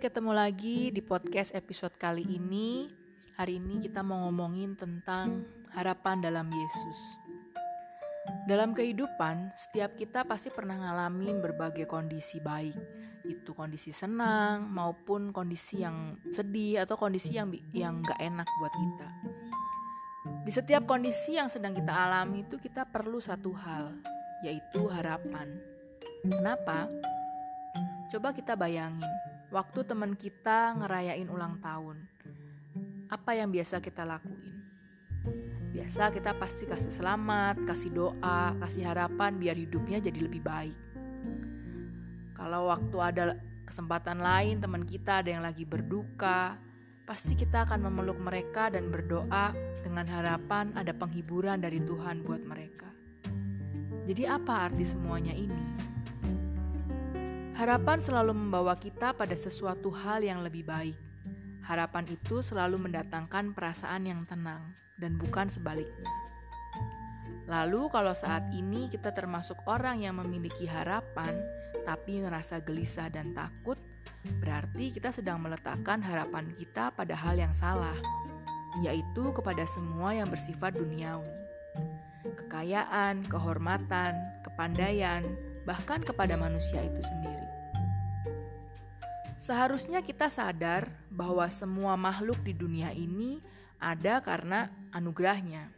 ketemu lagi di podcast episode kali ini. Hari ini kita mau ngomongin tentang harapan dalam Yesus. Dalam kehidupan, setiap kita pasti pernah ngalamin berbagai kondisi baik. Itu kondisi senang maupun kondisi yang sedih atau kondisi yang yang gak enak buat kita. Di setiap kondisi yang sedang kita alami itu kita perlu satu hal, yaitu harapan. Kenapa? Coba kita bayangin, waktu teman kita ngerayain ulang tahun, apa yang biasa kita lakuin? Biasa kita pasti kasih selamat, kasih doa, kasih harapan biar hidupnya jadi lebih baik. Kalau waktu ada kesempatan lain teman kita ada yang lagi berduka, pasti kita akan memeluk mereka dan berdoa dengan harapan ada penghiburan dari Tuhan buat mereka. Jadi apa arti semuanya ini? Harapan selalu membawa kita pada sesuatu hal yang lebih baik. Harapan itu selalu mendatangkan perasaan yang tenang dan bukan sebaliknya. Lalu, kalau saat ini kita termasuk orang yang memiliki harapan tapi merasa gelisah dan takut, berarti kita sedang meletakkan harapan kita pada hal yang salah, yaitu kepada semua yang bersifat duniawi. Kekayaan, kehormatan, kepandaian, bahkan kepada manusia itu sendiri. Seharusnya kita sadar bahwa semua makhluk di dunia ini ada karena anugerahnya.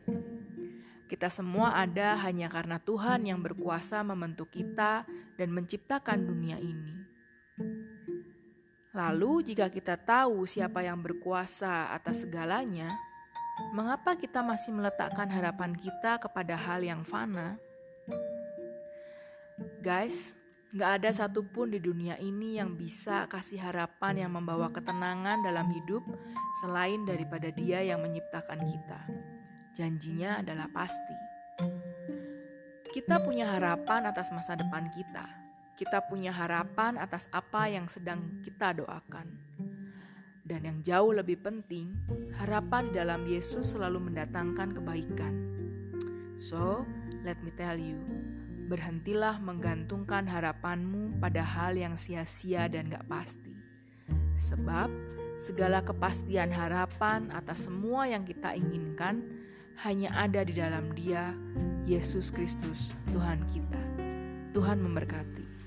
Kita semua ada hanya karena Tuhan yang berkuasa membentuk kita dan menciptakan dunia ini. Lalu, jika kita tahu siapa yang berkuasa atas segalanya, mengapa kita masih meletakkan harapan kita kepada hal yang fana? Guys, Gak ada satupun di dunia ini yang bisa kasih harapan yang membawa ketenangan dalam hidup selain daripada Dia yang menciptakan kita. Janjinya adalah pasti. Kita punya harapan atas masa depan kita. Kita punya harapan atas apa yang sedang kita doakan. Dan yang jauh lebih penting, harapan di dalam Yesus selalu mendatangkan kebaikan. So, let me tell you, berhentilah menggantungkan harapanmu pada hal yang sia-sia dan gak pasti. Sebab segala kepastian harapan atas semua yang kita inginkan hanya ada di dalam Dia, Yesus Kristus, Tuhan kita. Tuhan memberkati.